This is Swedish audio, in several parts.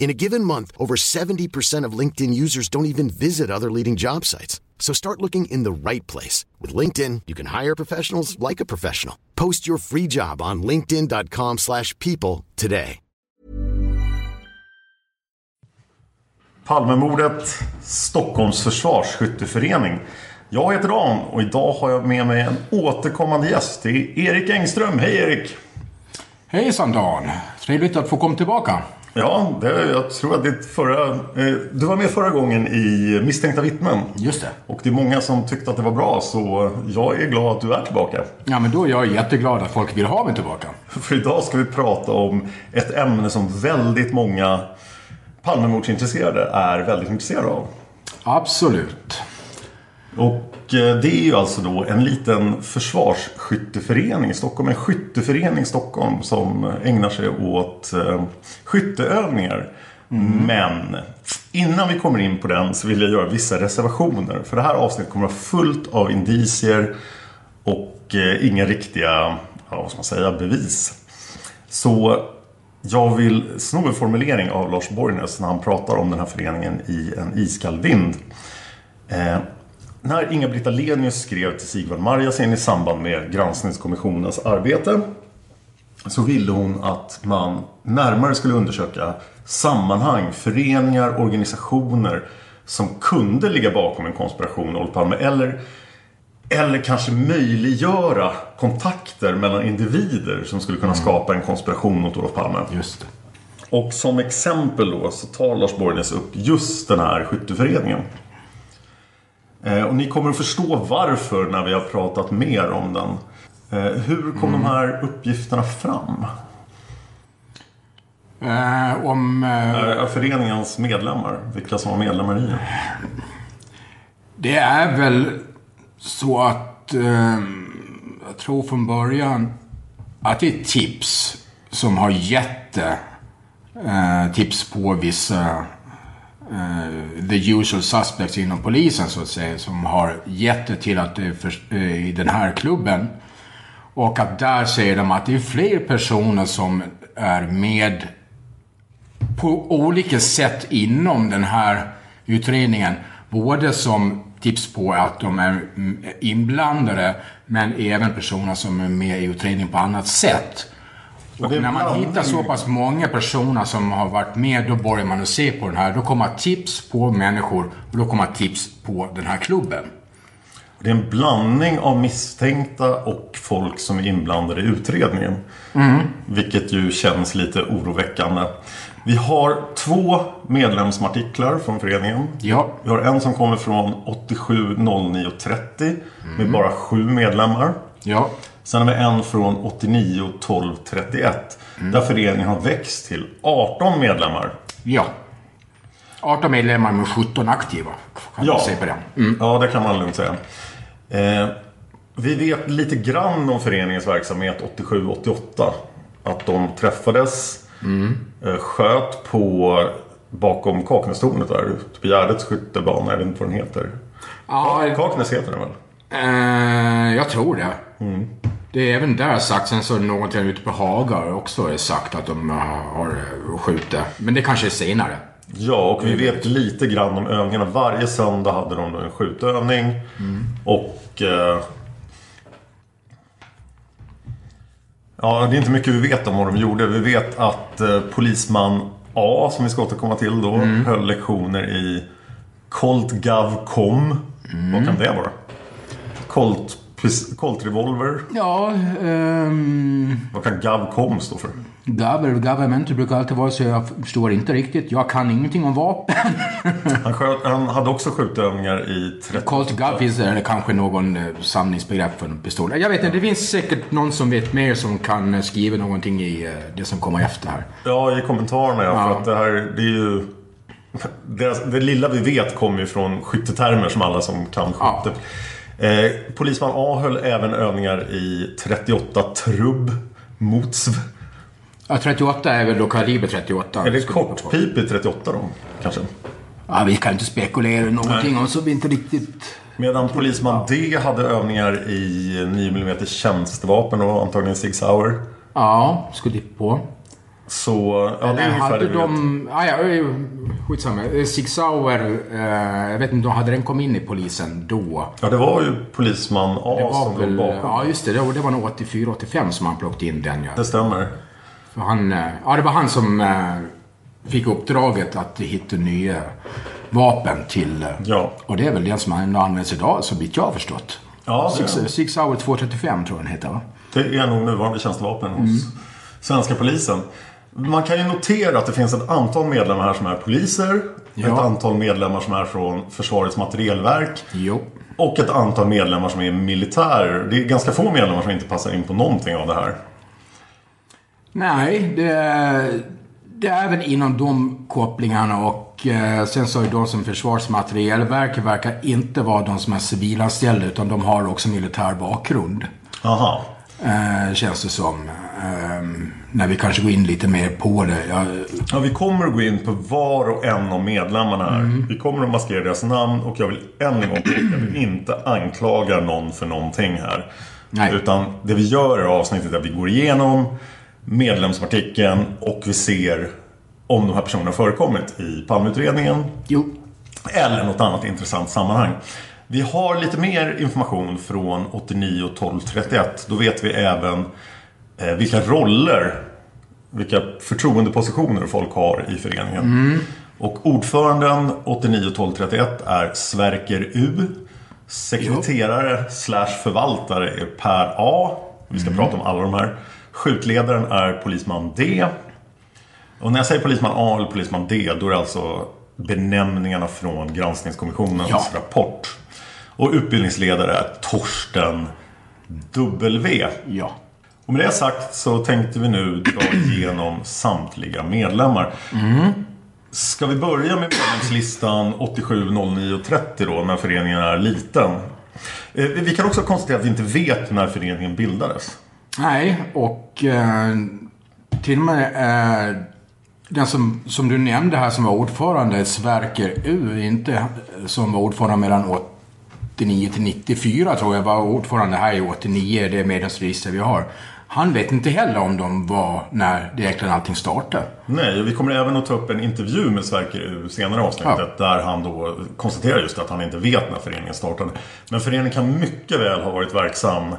In a given month, over 70% of LinkedIn users don't even visit other leading job sites. So start looking in the right place. With LinkedIn, you can hire professionals like a professional. Post your free job on linkedin.com slash people today. Palmemordet, Stockholms försvarsskytteförening. Jag heter Dan och idag har jag med mig en återkommande gäst. Det är Erik Engström. Hej Erik! Hejsan Dan! Trevligt att få komma tillbaka. Ja, det, jag tror att det förra... Eh, du var med förra gången i Misstänkta vittnen. Just det. Och det är många som tyckte att det var bra, så jag är glad att du är tillbaka. Ja, men då är jag jätteglad att folk vill ha mig tillbaka. För idag ska vi prata om ett ämne som väldigt många Palmemordsintresserade är väldigt intresserade av. Absolut. Och det är ju alltså då en liten försvarsskytteförening i Stockholm. En skytteförening i Stockholm som ägnar sig åt eh, skytteövningar. Mm. Men innan vi kommer in på den så vill jag göra vissa reservationer. För det här avsnittet kommer att vara fullt av indicier och eh, inga riktiga, ja, vad ska man säga, bevis. Så jag vill sno en formulering av Lars Borgnäs när han pratar om den här föreningen i en iskall vind. När Inga-Britta Lenius skrev till Sigvard Marjasin i samband med granskningskommissionens arbete så ville hon att man närmare skulle undersöka sammanhang, föreningar, organisationer som kunde ligga bakom en konspiration Olof Palme eller, eller kanske möjliggöra kontakter mellan individer som skulle kunna skapa en konspiration mot Olof Palme. Just det. Och som exempel då så tar Lars Borgnäs upp just den här skytteföreningen. Eh, och ni kommer att förstå varför när vi har pratat mer om den. Eh, hur kom mm. de här uppgifterna fram? Eh, om... Eh, föreningens medlemmar. Vilka som var medlemmar i den. Det är väl så att... Eh, jag tror från början att det är tips som har gett eh, tips på vissa uh, the usual suspects inom polisen så att säga. Som har gett det till att det för, uh, i den här klubben. Och att där säger de att det är fler personer som är med på olika sätt inom den här utredningen. Både som tips på att de är mm, inblandade men även personer som är med i utredningen på annat sätt. Och när man hittar så pass många personer som har varit med, då börjar man att se på den här. Då kommer tips på människor och då kommer tips på den här klubben. Det är en blandning av misstänkta och folk som är inblandade i utredningen. Mm. Vilket ju känns lite oroväckande. Vi har två medlemsartiklar från föreningen. Ja. Vi har en som kommer från 87 09 30 mm. med bara sju medlemmar. Ja. Sen har vi en från 89 12 31. Mm. Där föreningen har växt till 18 medlemmar. Ja. 18 medlemmar med 17 aktiva. Kan ja. man säga på det. Mm. Ja, det kan man lugnt säga. Eh, vi vet lite grann om föreningens verksamhet 87-88. Att de träffades, mm. eh, sköt på bakom Kaknästornet där, ute på Gärdets skyttebana, jag vet inte vad den heter. Ja, Kaknäs heter den väl? eh, jag tror det. Det är även där sagt. Sen så någonting ute på Hagar också är sagt att de har eh, skjutit. Men det kanske är senare. Ja, och vi vet lite grann om övningarna. Varje söndag hade de en skjutövning. Och... Eh, ja, det är inte mycket vi vet om vad de gjorde. Vi vet att eh, polisman A, som vi ska återkomma till då, höll lektioner i Colt Gav Com. Vad kan det vara? Colt, Colt Revolver. Ja, ehm... Vad kan Gav Com stå för? Gavel, government brukar alltid vara så jag förstår inte riktigt. Jag kan ingenting om vapen. Han, sköt, han hade också skjutövningar i 30 Colt Gov finns det, eller kanske någon eh, samlingsbegrepp för en pistol. Jag vet inte, det finns säkert någon som vet mer som kan eh, skriva någonting i eh, det som kommer efter här. Ja, i kommentarerna ja. För att det här, det är ju... Det, det lilla vi vet kommer ju från skyttetermer som alla som kan Ja. Eh, polisman A höll även övningar i 38 trubb motsv. Ja, 38 är väl då kaliber 38. Är det Skulle jag på. kortpip i 38 då? Kanske. Ja, vi kan inte spekulera någonting om så vi inte riktigt... Medan polisman D hade övningar i 9 mm tjänstevapen och antagligen Sig Sauer. Ja, skulle på. Så ja, det är ungefär hade det vi vet. de... Ah, ja, skitsamma. Eh, Sig Sauer, eh, jag vet inte, hade den kommit in i polisen då? Ja, det var ju polisman A som låg väl... bakom. Ja, just det. Det var, det var nog 84-85 som han plockade in den, ja. Det stämmer. För han, eh, ja, det var han som eh, fick uppdraget att hitta nya vapen till... Ja. Och det är väl den som han används idag, så vitt jag har förstått. Ja, det Six, Six Hour 235 tror jag den heter, va? Det är nog nuvarande tjänstevapen hos svenska polisen. Man kan ju notera att det finns ett antal medlemmar här som är poliser. Ja. Ett antal medlemmar som är från Försvarets materielverk. Jo. Och ett antal medlemmar som är militärer. Det är ganska få medlemmar som inte passar in på någonting av det här. Nej, det, det är väl inom de kopplingarna och eh, sen så är de som Försvarsmaterielverk verkar inte vara de som är civilanställda utan de har också militär bakgrund. Aha. Eh, känns det som. Eh, när vi kanske går in lite mer på det. Jag, Ja, vi kommer att gå in på var och en av medlemmarna här. Vi kommer att maskera deras namn och jag vill än en gång påpeka att vi inte anklagar någon för någonting här. Nej. Utan det vi gör i det här avsnittet är att vi går igenom medlemsartikeln och vi ser om de här personerna har förekommit i Palmeutredningen jo. eller något annat intressant sammanhang. Vi har lite mer information från 89 och 1231. Då vet vi även vilka roller, vilka förtroendepositioner folk har i föreningen. Och ordföranden 89 och 1231 är Sverker U. Sekreterare slash förvaltare är Per A. Vi ska prata om alla de här. Skjutledaren är polisman D. Och när jag säger polisman A eller polisman D, då är det alltså benämningarna från granskningskommissionens Ja. rapport. Och utbildningsledare är Torsten W. Ja. Och med det sagt så tänkte vi nu dra igenom samtliga medlemmar. Ska vi börja med medlemslistan 87, 09 30 då, när föreningen är liten? Eh, vi kan också konstatera att vi inte vet när föreningen bildades. Nej, och eh, till och med eh, den som, som du nämnde här som var ordförande, Sverker U, inte eh, som var ordförande mellan 89 till 94 tror jag, var ordförande här i 89, det medlemsregister vi har. Han vet inte heller om de var när det egentligen allting startade. Nej, vi kommer även att ta upp en intervju med Sverker U senare i avsnittet. Där han då konstaterar just att han inte vet när föreningen startade. Men föreningen kan mycket väl ha varit verksam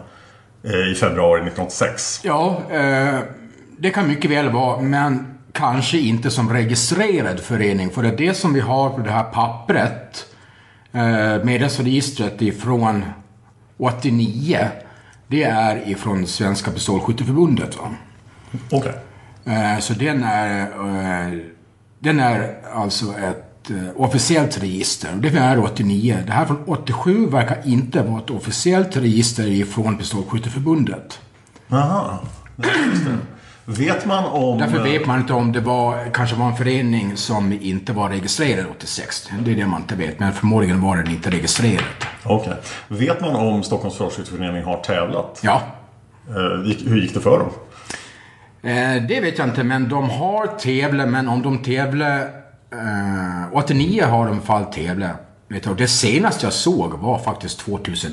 eh, i februari 1986. Ja, eh, det kan mycket väl vara, men kanske inte som registrerad förening. För det är det som vi har på det här pappret, eh, medlemsregistret ifrån 89. Det är ifrån Svenska Pistolskytteförbundet. Va? Okej. Eh, så den är, eh, den är alltså ett eh, officiellt register. Det är 89. Det här från 87 verkar inte vara ett officiellt register ifrån Pistolskytteförbundet. Aha. Vet man om... Därför vet man inte om det var, kanske var en förening som inte var registrerad 86. Det är det man inte vet, men förmodligen var den inte registrerad. Okej. Vet man om Stockholms Försvarsskytteförening har tävlat? Ja, Eh, hur gick det för dem? eh, det vet jag inte, men de har tävlat, men om de tävlar... Eh, 89 har de fall tävlat. Det senaste jag såg var faktiskt 2001.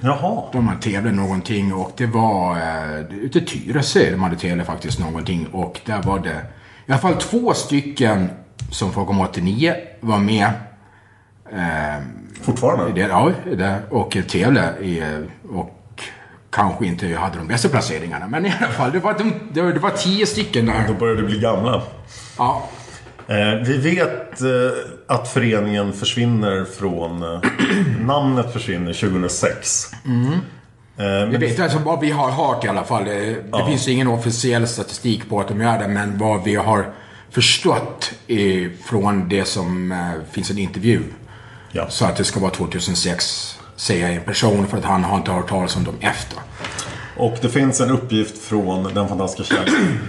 Jaha. De hade tävlat någonting och det var eh, ute i Tyresö de hade tävlat faktiskt någonting. Och där var det i alla fall två stycken som komma 89 var med. Eh, Fortfarande? det, ja, det, och tävlade och kanske inte hade de bästa placeringarna. Men i alla fall, det var, de, det var, tio stycken Då där. börjar det bli gamla. Ja, vi vet eh, att föreningen försvinner från... Eh, namnet försvinner 2006. Eh, men Vi vet alltså vad vi har hört i alla fall. Det, det finns ingen officiell statistik på att de gör det, men vad vi har förstått från det som eh, finns en intervju. Ja. Så att det ska vara 2006, säger en person, för att han har inte hört talas om dem efter. Och det finns en uppgift från den fantastiska källan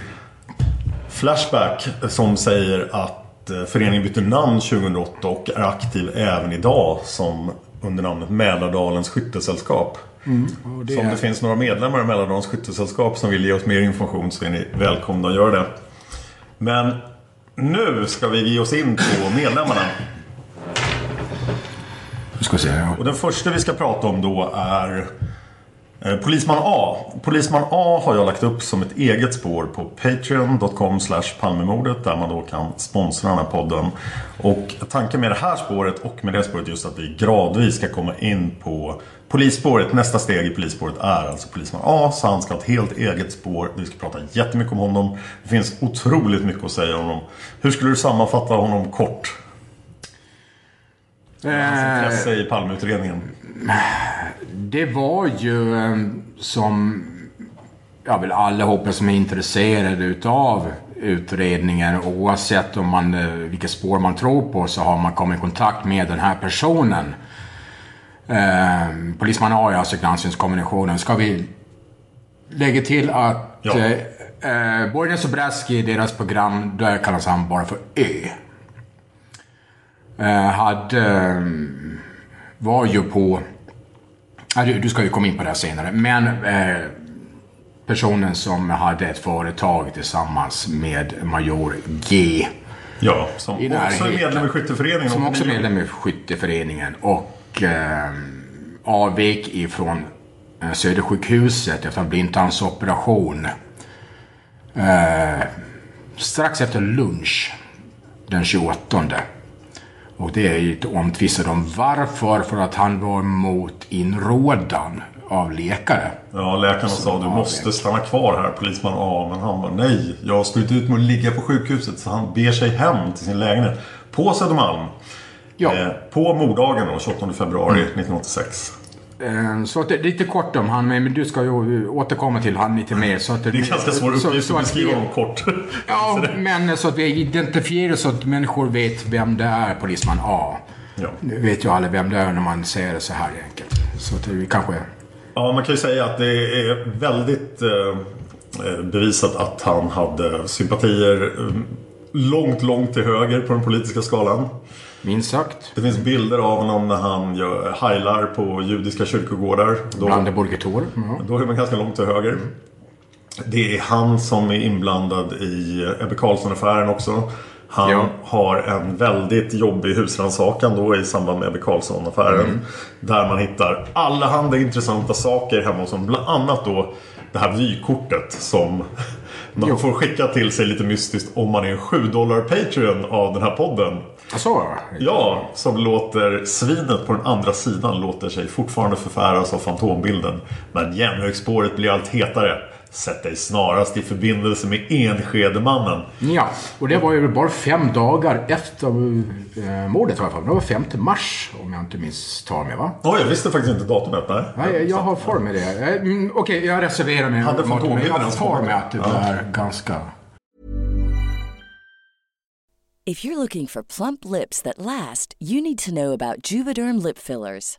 Flashback som säger att eh, föreningen bytte namn 2008 och är aktiv även idag som under namnet Mälardalens Skyttesällskap. Och det Så om är- det finns några medlemmar i Mälardalens Skyttesällskap som vill ge oss mer information så är ni välkomna att göra det. Men nu ska vi ge oss in på medlemmarna. Nu ska vi se. ja. Och den första vi ska prata om då är Polisman A. Polisman A har jag lagt upp som ett eget spår på Patreon.com Palmemordet där man då kan sponsra den här podden. Och tanken med det här spåret och med det spåret just att vi gradvis ska komma in på polisspåret. Nästa steg i polisspåret är alltså Polisman A. Så han ska ha ett helt eget spår. Vi ska prata jättemycket om honom. Det finns otroligt mycket att säga om honom. Hur skulle du sammanfatta honom kort? Hans Eh, intresse i Palmeutredningen. Det var ju eh, som jag vill allihopa som är intresserade utav utredningen oavsett om man, eh, vilket spår man tror på så har man kommit i kontakt med den här personen. Eh, Polisman A är alltså granskningskommissionen. Ska vi lägga till att Ja. eh, eh, Borgnäs och Braski i deras program, där kallas han bara för Ö. Eh, hade, eh, var ju på du, ska ju komma in på det här senare. Men eh, personen som hade ett företag tillsammans med Major G. Ja, som I också är medlem i skytteföreningen. Som också är medlem i skytteföreningen. Och eh, avvek ifrån eh, Södersjukhuset efter en blindtarmsoperation. Eh, strax efter lunch den 28. Och det är ju omtvistat om varför. För att han var mot inrådan av läkare. Ja, läkarna sa du måste stanna kvar här, polisman A. Men han bara nej, jag står inte ut med att ligga på sjukhuset. Så han ber sig hem till sin lägenhet på Södermalm. Ja. Eh, på morddagen då, 28 februari 1986. Eh, Så att lite kort om han, men du ska ju återkomma till han lite mer. Så att Det är ganska svår uppgift att beskriva honom kort. Ja, men så att vi identifierar så att människor vet vem det är, polisman A. Ja. Nu vet ju alla vem det är när man säger det så här enkelt. Så att vi kanske... ja, man kan ju säga att det är väldigt eh, eh, bevisat att han hade sympatier eh, långt, långt till höger på den politiska skalan. Minst sagt. Det finns bilder av honom när han gör heilar på judiska kyrkogårdar. Då, Brandenburger Tor. Ja. då är man ganska långt till höger. Det är han som är inblandad i Ebbe Carlsson-affären också. Han Ja. har en väldigt jobbig husrannsakan då i samband med Ebbe Carlsson-affären. Mm. Där man hittar allehanda intressanta saker hemma hos honom. Bland annat då det här vykortet som man får skicka till sig lite mystiskt om man är en 7 dollar Patreon av den här podden. Så. Ja, som låter svinet på den andra sidan låter sig fortfarande förfäras av fantombilden. Men järnvägsspåret blir allt hetare. Sätt dig snarast i förbindelse med Enskedemannen. Ja, och det var ju bara fem dagar efter eh, mordet i alla fall. Det var 5 mars om jag inte misstar mig va? Oj, jag visste faktiskt inte datumet. Nej. Nej, jag har för mig det. Eh, mm, Okej, jag reserverar mig. Hade Martin, men Jag har ens för kommit? mig att det Ja. var ganska... If you're looking for plump lips that last, you need to know about Juvederm lip fillers.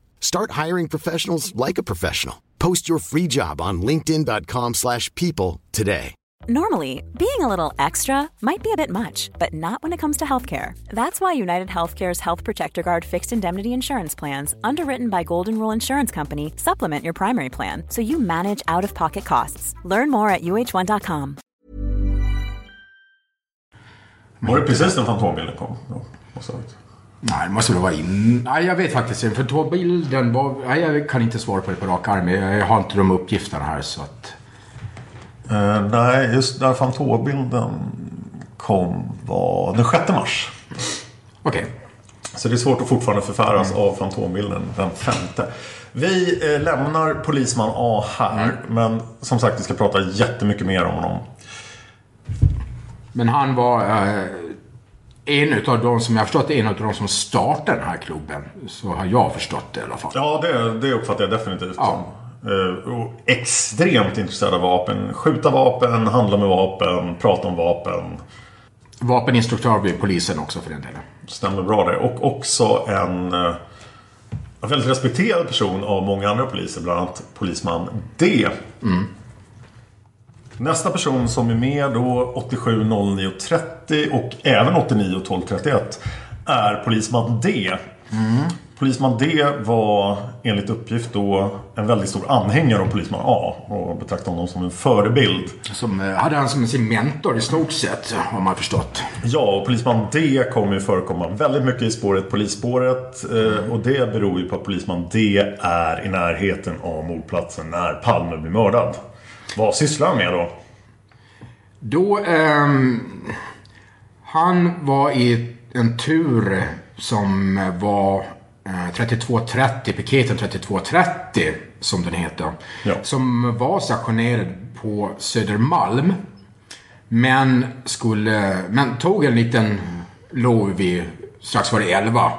Start hiring professionals like a professional. Post your free job on linkedin.com/people slash people today. Normally, being a little extra might be a bit much, but not when it comes to healthcare. That's why United Healthcare's Health Protector Guard fixed indemnity insurance plans, underwritten by Golden Rule Insurance Company, supplement your primary plan so you manage out of pocket costs. Learn more at uh1.com. Var det precis när Fantombilden kom? Ja, måste ha varit. Nej, det måste väl vara in... Nej, jag vet faktiskt inte. För tågbilden var... Nej, jag kan inte svara på det på rak arm. Jag har inte de uppgifterna här så att... Eh, nej, just när Fantombilden kom var den 6 mars. Okej. Så det är svårt att fortfarande förfäras av Fantombilden den femte. Vi eh, lämnar Polisman A här. Men som sagt, vi ska prata jättemycket mer om honom. Men han var eh, en utav de som jag har förstått, en av de som startade den här klubben. Så har jag förstått det i alla fall. Ja, det, det uppfattar jag definitivt Ja. som. Eh, och extremt intresserad av vapen. Skjuta vapen, handla med vapen, prata om vapen. Vapeninstruktör vid polisen också för den delen. Stämmer bra det. Och också en, eh, en väldigt respekterad person av många andra poliser. Bland annat polisman D. Nästa person som är med då 87 09 30 och även 89 12 31 är polisman D. Polisman D var enligt uppgift då en väldigt stor anhängare av polisman A och betraktade honom som en förebild. Som eh, hade han som sin mentor i stort sett, har man förstått. Ja, och polisman D kommer ju förekomma väldigt mycket i spåret Polisspåret. Eh, och det beror ju på att polisman D är i närheten av mordplatsen när Palme blir mördad. Vad sysslar han med då? Då... ehm, han var i en tur som var eh, 3230, piketen 3230 som den heter. Ja. Som var stationerad på Södermalm. Men skulle... Men tog en liten lov vid strax före 11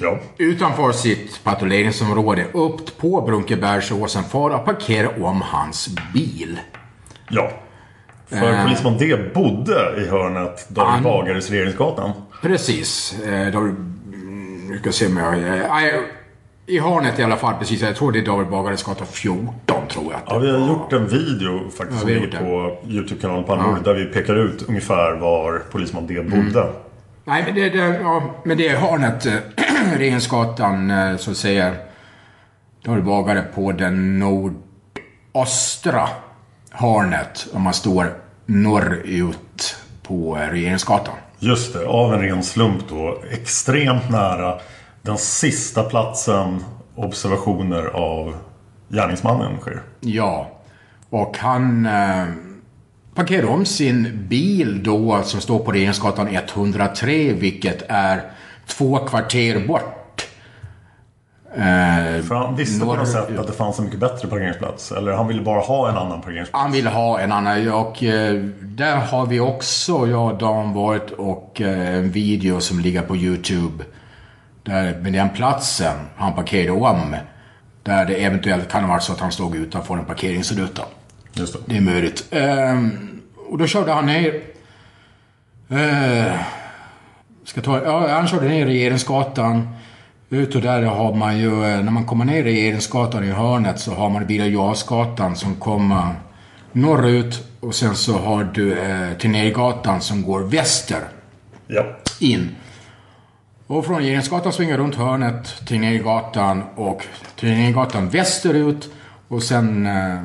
Ja, utanför sitt patrulleringsområde upp på Brunkebergsåsen för att parkera om hans bil. ja. För polisman D bodde i hörnet David Bagares Regeringsgatan. Precis. Eh, då, mm, nu ska jag se om jag... Eh, I hörnet i alla fall, precis. Jag tror det är David Bagares gata 14, tror jag. Ja, vi har gjort en video faktiskt Ja, som ligger på Youtube-kanalen Palmemordet där vi pekar ut ungefär var polisman D bodde. Nej, men det, det, ja, men det hörnet, eh, Regeringsgatan, eh, så att säga. David Bagare på den nordöstra hörnet. Om man står norrut på eh, Regeringsgatan. Just det, av en ren slump då. Extremt nära den sista platsen observationer av gärningsmannen sker. Ja, och han parkerar om sin bil då som står på Regeringsgatan 103, vilket är två kvarter bort. Eh, För han visste på något sätt att det fanns en mycket bättre parkeringsplats. Eller han ville bara ha en annan parkeringsplats. Han vill ha en annan och eh, där har vi också, jag och Dan, varit och eh, en video som ligger på YouTube. Där, med den platsen han parkerade om. Där det eventuellt kan ha varit så att han stod utanför en parkeringsruta. Just det. Det är möjligt. Ehm, och då körde han ner... Eh, ska ta, ja, han körde ner Regeringsgatan. Ut och där har man ju... eh, När man kommer ner Regeringsgatan i hörnet så har man Birger Jarlsgatan som kommer norrut. Och sen så har du eh, Tegnérgatan som går väster Ja. in. Och från Regeringsgatan svingar runt hörnet, Tegnérgatan och Tegnérgatan västerut. Och sen eh,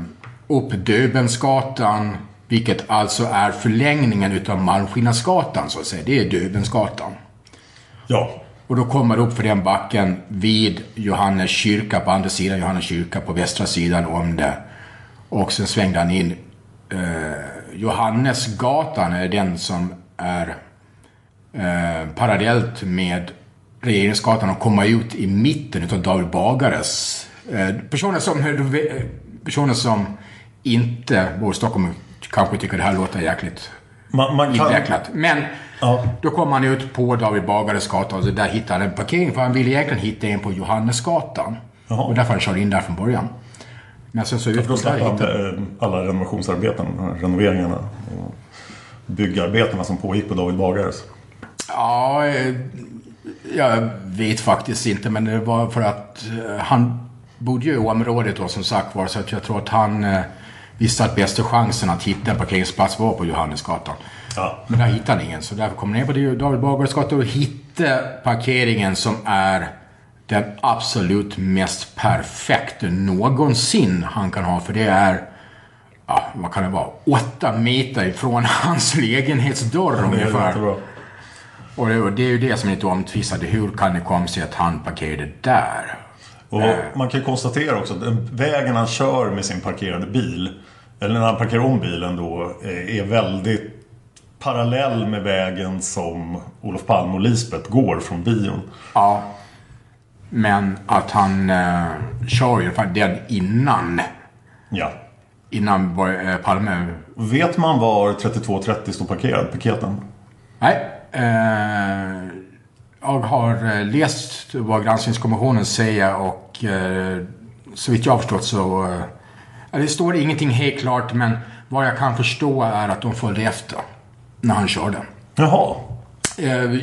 upp Döbelnsgatan, vilket alltså är förlängningen utav Malmskillnadsgatan så att säga. Det är Döbelnsgatan. Ja. Och då kommer du upp för den backen vid Johannes kyrka på andra sidan Johannes kyrka på västra sidan om det. Och sen svängde han in. Eh, Johannesgatan är den som är eh, parallellt med Regeringsgatan och komma ut i mitten utav David Bagares. Eh, personer som, eh, personer som inte bor i Stockholm kanske tycker det här låter jäkligt Man, man kan... invecklat. Men Ja. då kom han ut på David Bagares gata och där hittade han en parkering för han ville egentligen hitta en på Johannesgatan. Jaha. Och därför han körde in där från början. Men sen så ut slapp där hittade... eh, alla renovationsarbeten, renoveringarna och byggarbetena som pågick på David Bagares. Ja, eh, jag vet faktiskt inte men det var för att eh, han bodde ju i området då som sagt var så att jag tror att han visste att bästa chansen att hitta en parkeringsplats var på Johannesgatan. Ja. Men där hittade han ingen så därför kom han ner på David Bagares gata och hittade parkeringen som är den absolut mest perfekta någonsin han kan ha för det är Ja, vad kan det vara? Åtta meter ifrån hans lägenhetsdörr Det är ungefär. jättebra. Och det, och det är ju det som är lite omtvistat. Hur kan det komma sig att han parkerade där? Och man kan konstatera också att den vägen han kör med sin parkerade bil, eller när han parkerar om bilen då, eh, är väldigt parallell med vägen som Olof Palme och Lisbeth går från bion. Ja. Men att han eh, kör ju den innan. Ja. Innan eh, Palme... Vet man var 3230 står parkerad, piketen? Nej. Eh, jag har eh, läst vad granskningskommissionen säger och eh, så vitt jag har förstått så... Eh, det står ingenting helt klart men vad jag kan förstå är att de följde efter när han körde. Jaha.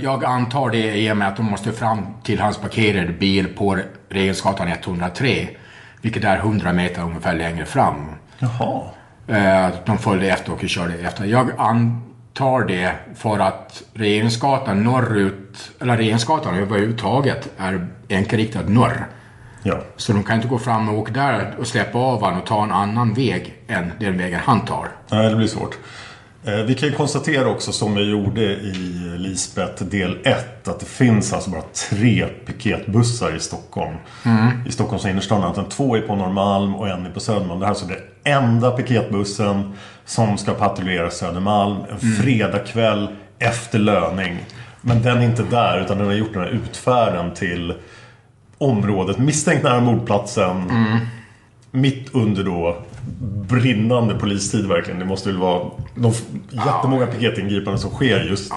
Jag antar det i och med att de måste fram till hans parkerade bil på Regeringsgatan 103. Vilket är 100 meter ungefär längre fram. Jaha. De följde efter och körde efter. Jag antar det för att Regeringsgatan norrut, eller Regeringsgatan överhuvudtaget är enkelriktad norr. Ja. Så de kan inte gå fram och åka där och släppa av han och ta en annan väg än den vägen han tar. Nej, det blir svårt. Eh, Vi kan ju konstatera också, som vi gjorde i Lisbeth del 1, att det finns alltså bara tre piketbussar i Stockholm. I Stockholms innerstad. Två är på Norrmalm och en är på Södermalm. Det här är alltså den enda piketbussen som ska patrullera Södermalm en fredagkväll efter löning. Men den är inte där, utan den har gjort den här utfärden till området misstänkt nära mordplatsen. Mitt under då brinnande polistid verkligen. Det måste väl vara de jättemånga piketingripanden som sker just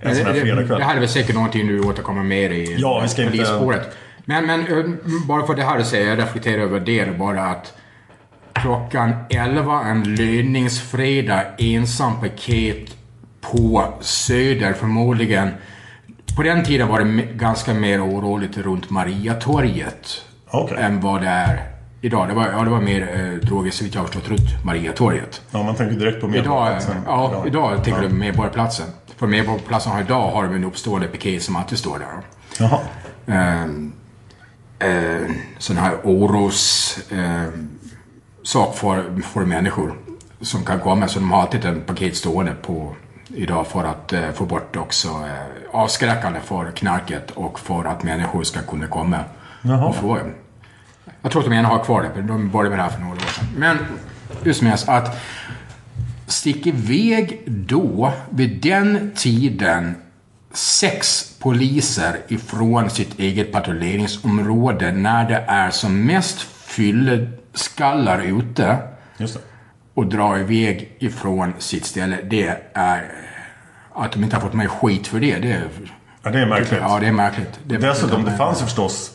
en sån här det, det fredagkväll. här är väl säkert någonting du återkommer mer i Ja, vi ska inte- polisspåret. Men, men eh, bara för det här att säga, jag reflekterar över det bara att klockan 11 en löningsfredag ensam paket på Söder förmodligen. På den tiden var det ganska mer oroligt runt Mariatorget Okej. än vad det är idag. Det var, ja, det var mer eh, droger så vitt jag har förstått runt Mariatorget. Ja, man tänker direkt på Idag, Medborgarplatsen. ja, idag tänker ja. du Medborgarplatsen. För Medborgarplatsen har idag har de en uppstående piket som alltid står där. Jaha. Ehm, eh, sån här oros eh, sak för, för människor som kan komma. Så de har alltid en paket stående på idag för att eh, få bort också eh, avskräckande för knarket och för att människor ska kunna komma Jaha. och fråga. Jag tror att de ena har kvar det, de började med det här för några år sedan. Men som helst, att stick iväg då, vid den tiden, sex poliser ifrån sitt eget patrulleringsområde när det är som mest fylleskallar ute och dra iväg ifrån sitt ställe. Det är att de inte har fått med skit för det. Det Ja, det är märkligt. Ja, det är märkligt. Det är Dessutom, det fanns ju förstås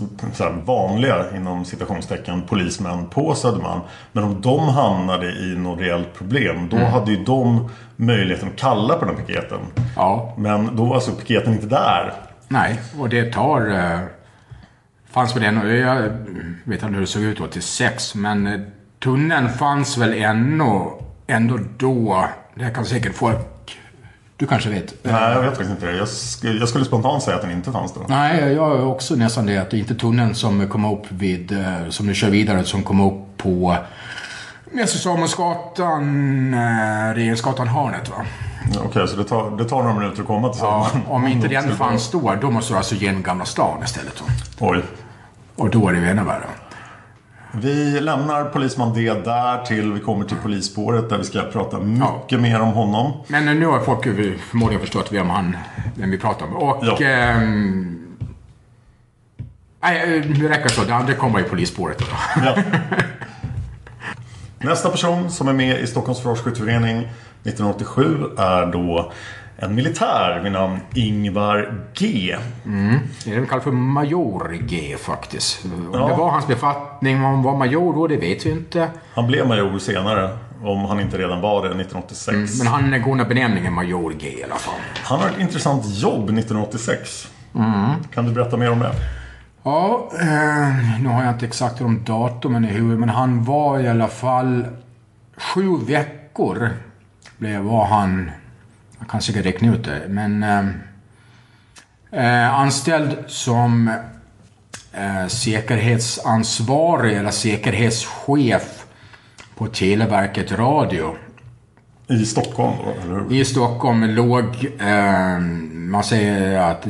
vanliga, inom citationstecken, polismän på Södermalm. Men om de hamnade i något reellt problem, då hade ju de möjligheten att kalla på den piketen. Ja, Men då var alltså piketen inte där. nej. Och det tar... Fanns väl en... Jag vet inte hur det såg ut 86, men eh, tunneln fanns väl ännu, ändå då. Det kan säkert folk... Du kanske vet? Nej, jag vet faktiskt inte det. Jag skulle, jag skulle spontant säga att den inte fanns då. Nej, jag är också nästan det. Att det är inte tunneln som kom upp vid, eh, som du kör vidare, som kom upp på Mäster Samuelsgatan, eh, Regeringsgatan hörnet va? Okej, så det tar, det tar några minuter att komma till Ja, Södermalm. om inte den fanns då, då måste du alltså genom Gamla stan istället. va? Oj. Och då är det ännu värre. Vi lämnar polisman D där till vi kommer till polisspåret där vi ska prata mycket mer om honom. Men nu har folk förmodligen förstått vem, han, vem vi pratar om. Och... Ja. ehm, nej, eh, det räcker så. Det andra kommer i polisspåret. Då. Ja. Nästa person som är med i Stockholms Försvarsskytteförening 1987 är då en militär vid namn Ingvar G. Är väl kallat för Major G faktiskt. Om Ja. det var hans befattning, om han var major då, det vet vi inte. Han blev major senare, om han inte redan var det, 1986. Men han går under benämningen Major G i alla fall. Han har ett intressant jobb 1986. Kan du berätta mer om det? Ja, eh, nu har jag inte exakt de datumen i huvudet, men han var i alla fall sju veckor blev, var han, jag kan säkert räkna ut det, men eh, eh, anställd som eh, säkerhetsansvarig eller säkerhetschef på Televerket Radio I Stockholm då, eller hur? i Stockholm låg, eh, man säger att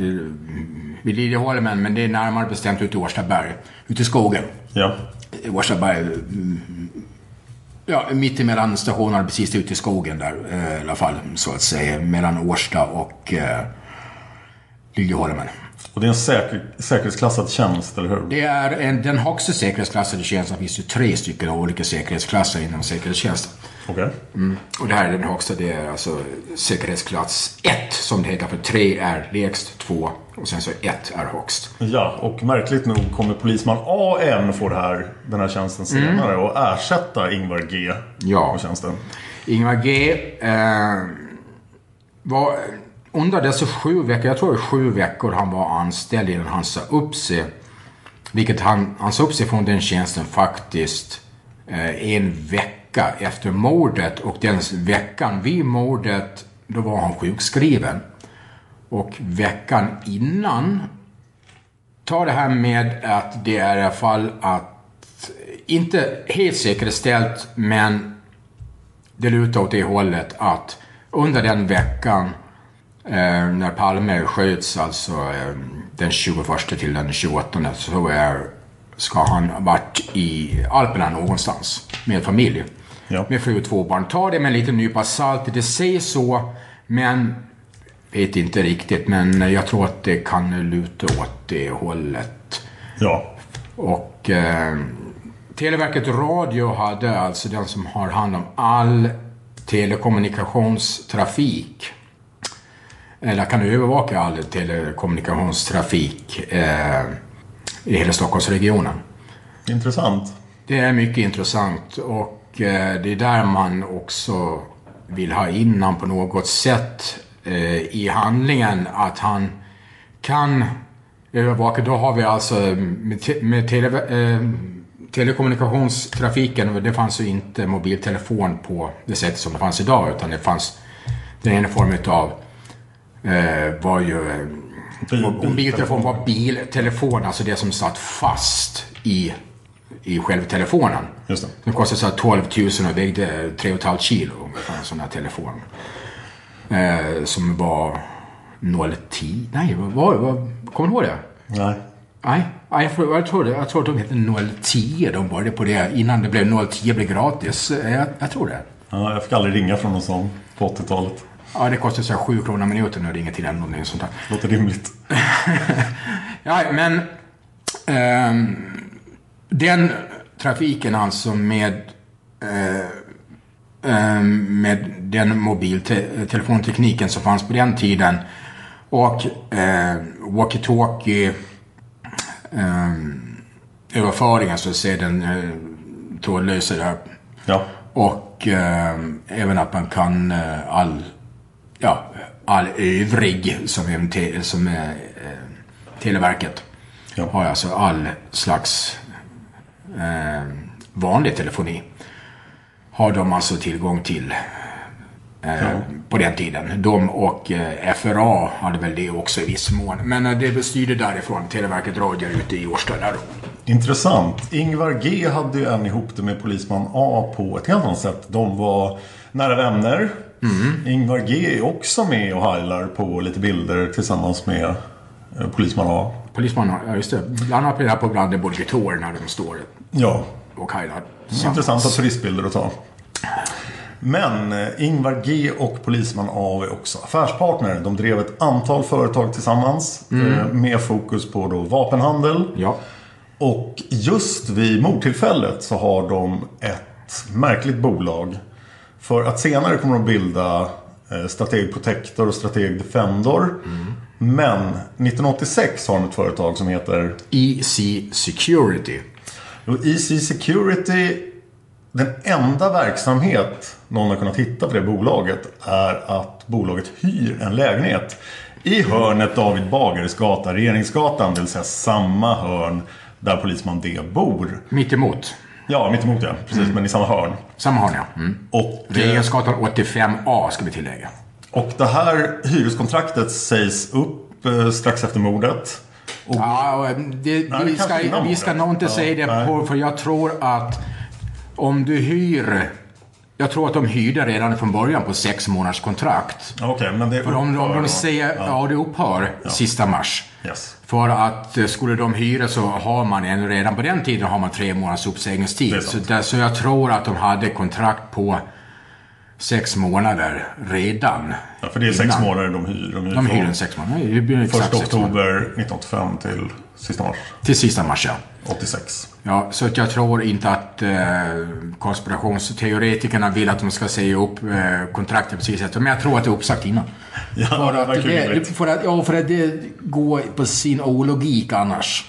vid Liljeholmen, men det är närmare bestämt ute i Årstaberg. Ute i skogen. Ja. Årstaberg. Ja, mitt emellan stationerna, precis ute i skogen där eh, i alla fall. Så att säga. Mellan Årsta och eh, Liljeholmen. Och det är en säker, säkerhetsklassad tjänst, eller hur? Det är en, den högsta säkerhetsklassade tjänsten. Det finns ju tre stycken olika säkerhetsklasser inom säkerhetstjänsten. Okej. Och det här är den högsta, det är alltså säkerhetsklass 1 som det heter. För 3 är lägst, 2 och sen så 1 är högst. Ja, och märkligt nog kommer polisman AM få här, den här tjänsten senare och ersätta Ingvar G Ja. på tjänsten. Ingvar G eh, var under dessa sju veckor, jag tror det är sju veckor han var anställd innan han sa upp sig. Vilket han, han sa upp sig från den tjänsten faktiskt eh, en vecka efter mordet. Och den veckan vid mordet, då var han sjukskriven. Och veckan innan, ta det här med att det är i alla fall att, inte helt säkerställt, men det lutar åt det hållet att under den veckan eh, när Palme sköts, alltså eh, den 21 till den 28, så är, ska han ha varit i Alperna någonstans med familj. Ja. Med fru och två barn. Ta det med en liten nypa salt. Det säger så, men vet inte riktigt. Men jag tror att det kan luta åt det hållet. Ja. Och eh, Televerket Radio hade alltså den som har hand om all telekommunikationstrafik. Eller kan övervaka all telekommunikationstrafik eh, i hela Stockholmsregionen. Intressant. Det är mycket intressant och eh, det är där man också vill ha in han på något sätt eh, i handlingen. Att han kan övervaka. Då har vi alltså med, te, med tele, eh, telekommunikationstrafiken, det fanns ju inte mobiltelefon på det sättet som det fanns idag utan det fanns den ena formen av var ju Bil- mobiltelefon var biltelefon, alltså det som satt fast i, i själva telefonen. Just det. Den kostade så här 12 000 och vägde 3,5 kilo ungefär, en sån här telefon. Eh, som var 010, nej, vad vad, Kommer du ihåg det? Nej. Nej, jag, tror, jag, tror det, jag tror att de hette 010, de började på det innan det blev 010 blev gratis. Eh, Jag, jag tror det. Ja, jag fick aldrig ringa från någon sån på 80-talet. Ja, det kostar så här 7 kronor minuten att ringa till den. Någonting sånt där. Låter rimligt. Ja, men ehm, den trafiken alltså med eh, ehm, med den mobiltelefontekniken som fanns på den tiden Och eh, walkie-talkie eh, överföringen så ser den eh, trådlösa där. Ja. Och eh, även att man kan eh, all, ja, all övrig som, även te, som är eh, Televerket Ja. har alltså all slags eh, vanlig telefoni. Har de alltså tillgång till eh, på den tiden. De och eh, FRA hade väl det också i viss mån. Men eh, det styrde därifrån. Televerket Radio ute i Årsta där då. Intressant. Ingvar G hade ju en ihop det med Polisman A på ett helt annat sätt. De var nära vänner. Ingvar G är också med och heilar på lite bilder tillsammans med eh, Polisman A. Polisman, ja just det. Bland annat på både Guitar när de står Ja, och heilar. intressanta turistbilder att ta. Men eh, Ingvar G och Polisman A är också affärspartner. De drev ett antal företag tillsammans eh, med fokus på då vapenhandel. Ja. Och just vid mordtillfället så har de ett märkligt bolag. För att senare kommer de bilda eh, Strateg Protector och Strateg Defendor. Men 1986 har de ett företag som heter EC Security. och EC Security. Den enda verksamhet någon har kunnat hitta på det bolaget är att bolaget hyr en lägenhet i hörnet David Bagares gata, Regeringsgatan, det vill säga samma hörn där polisman D bor. Mitt emot. Ja, mittemot ja. Precis, men i samma hörn. Samma har ni ja. Mm. Och, eh, Regeringsgatan 85A ska vi tillägga. Och det här hyreskontraktet sägs upp eh, strax efter mordet. Och, Ja, eh, det, Nej, vi, ska, vi ska nog inte Ja, säga det nej. på, för jag tror att om du hyr... Jag tror att de hyrde redan från början på sex månaders kontrakt. Okej, men det För om, om de säger, ja, det upphör sista mars. Yes. För att eh, skulle de hyra så har man en, redan på den tiden har man tre månaders uppsägningstid. Så, där, så jag tror att de hade kontrakt på sex månader redan. Ja, för det är sex innan. månader de hyr. De hyr, De hyr en sex månader. Det första oktober 1985 till sista mars Till sista mars, ja. 86. Ja, så att jag tror inte att eh, konspirationsteoretikerna vill att de ska säga upp eh, kontraktet precis efter. Men jag tror att det är uppsagt innan. Ja, för, det att det, rimligt. för att, ja, för att det går på sin ologik annars.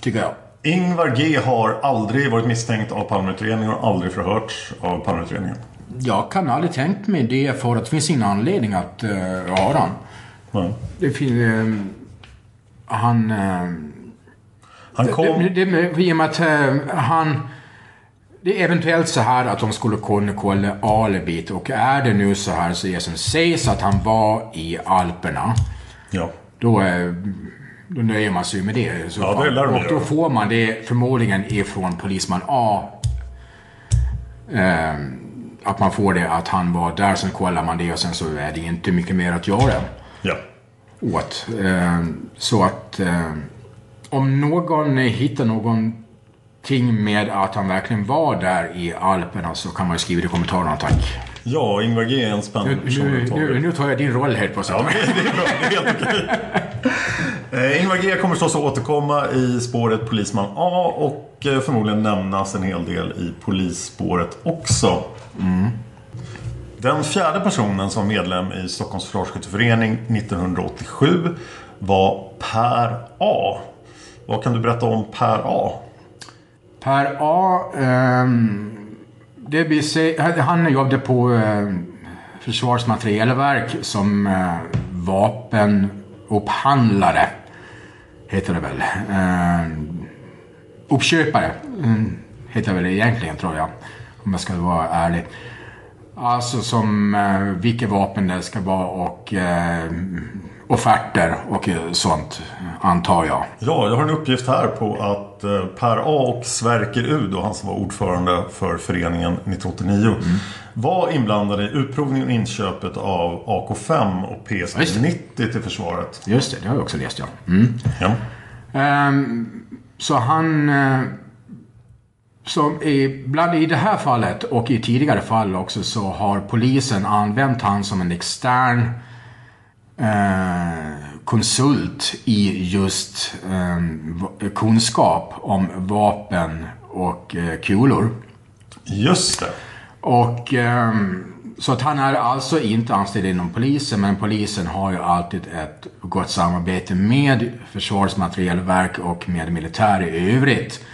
Tycker jag. Ingvar G har aldrig varit misstänkt av Palmeutredningen och aldrig förhörts av Palmeutredningen. Jag kan aldrig tänkt mig det för att det finns ingen anledning att uh, ha han. Nej. Det finns... eh, han... eh, Han kom... Det, det, det, I och med att eh, han... Det är eventuellt så här att de skulle kunna kolla alibit och är det nu så här så det som sägs att han var i Alperna. Ja. Då, då nöjer man sig med det. så Ja, det lär Och då får man det förmodligen ifrån polisman A. Eh, att man får det att han var där, sen kollar man det och sen så är det inte mycket mer att göra Ja. åt. Eh, så att eh, om någon hittar någonting med att han verkligen var där i Alperna så kan man ju skriva det i kommentarerna, tack. Ja, Ingvar G är en spännande person nu, nu, nu tar jag din roll helt plötsligt. Ja, det är bra. Det är helt okej. Eh, Ingvar G kommer förstås att återkomma i spåret Polisman A och eh, förmodligen nämnas en hel del i polisspåret också. Den fjärde personen som var medlem i Stockholms Försvarsskytteförening 1987 var Per A. Vad kan du berätta om Per A? Per A. ehm, det vi säga, han jobbade på eh, Försvarsmaterielverk som eh, vapenupphandlare. Heter det väl. Eh, uppköpare. Mm, heter det väl egentligen tror jag. Om jag ska vara ärlig. Alltså som eh, vilka vapen det ska vara och eh, offerter och eh, sånt antar jag. Ja, jag har en uppgift här på att eh, Per A och Sverker U, då han som var ordförande för föreningen 1989, var inblandade i utprovningen och inköpet av AK5 och Just det. PS90 till försvaret. Just det, det har jag också läst ja. Mm. Ja. Ehm, så han... eh, som i, bland i det här fallet och i tidigare fall också så har polisen använt han som en extern konsult i just eh, va- kunskap om vapen och eh, kulor. Just det. Och ehm, så att han är alltså inte anställd inom polisen, men polisen har ju alltid ett gott samarbete med Försvarets materielverk och med militär i övrigt.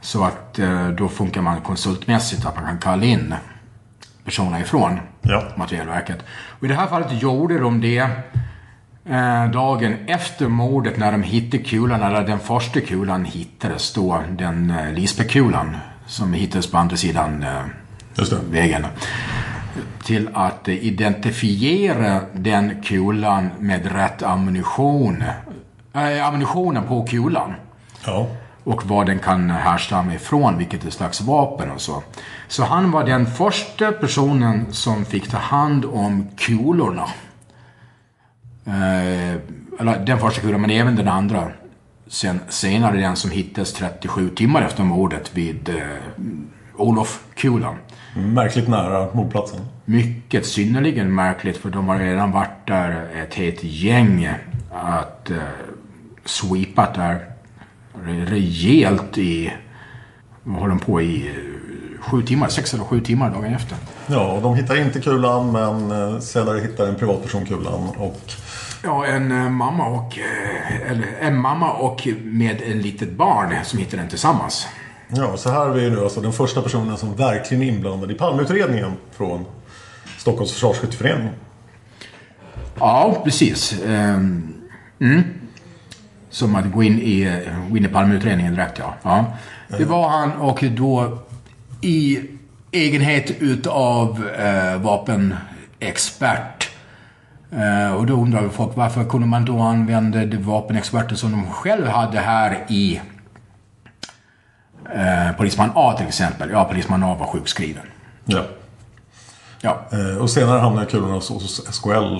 Så att eh, då funkar man konsultmässigt, att man kan kalla in personer ifrån Ja. materielverket. Och I det här fallet gjorde de det eh, dagen efter mordet när de hittade kulan, eller den första kulan hittades då, den eh, Lisbekulan som hittades på andra sidan eh, vägen. Till att eh, identifiera den kulan med rätt ammunition. Äh, ammunitionen på kulan. Ja. Och vad den kan härstamma ifrån, vilket är slags vapen och så. Så han var den första personen som fick ta hand om kulorna. Eh, eller den första kulan, men även den andra. Sen, senare den som hittades 37 timmar efter mordet vid eh, Olof-kulan. Märkligt nära mordplatsen. Mycket synnerligen märkligt för de har redan varit där ett helt gäng att eh, sweepat där rejält i, vad håller de på i, sju timmar, sex eller sju timmar dagen efter. Ja, och de hittar inte kulan men eh, senare hittar en privatperson kulan och Ja, en eh, mamma och, eh, eller en mamma och med en litet barn som hittade den tillsammans. Ja, så här är vi nu alltså den första personen som verkligen är inblandad i Palmeutredningen från Stockholms försvarsskytteförening. Ja, precis. Ehm, mm. Som att gå in i, gå in i Palmeutredningen direkt, ja. ja. Det var han och då i egenhet utav eh, vapenexpert. Eh, och då undrar folk varför kunde man då använda de vapenexperter som de själv hade här i eh, Polisman A till exempel. Ja, Polisman A var sjukskriven. Ja. Ja, Eh, Och senare hamnar kulorna hos- hos SKL.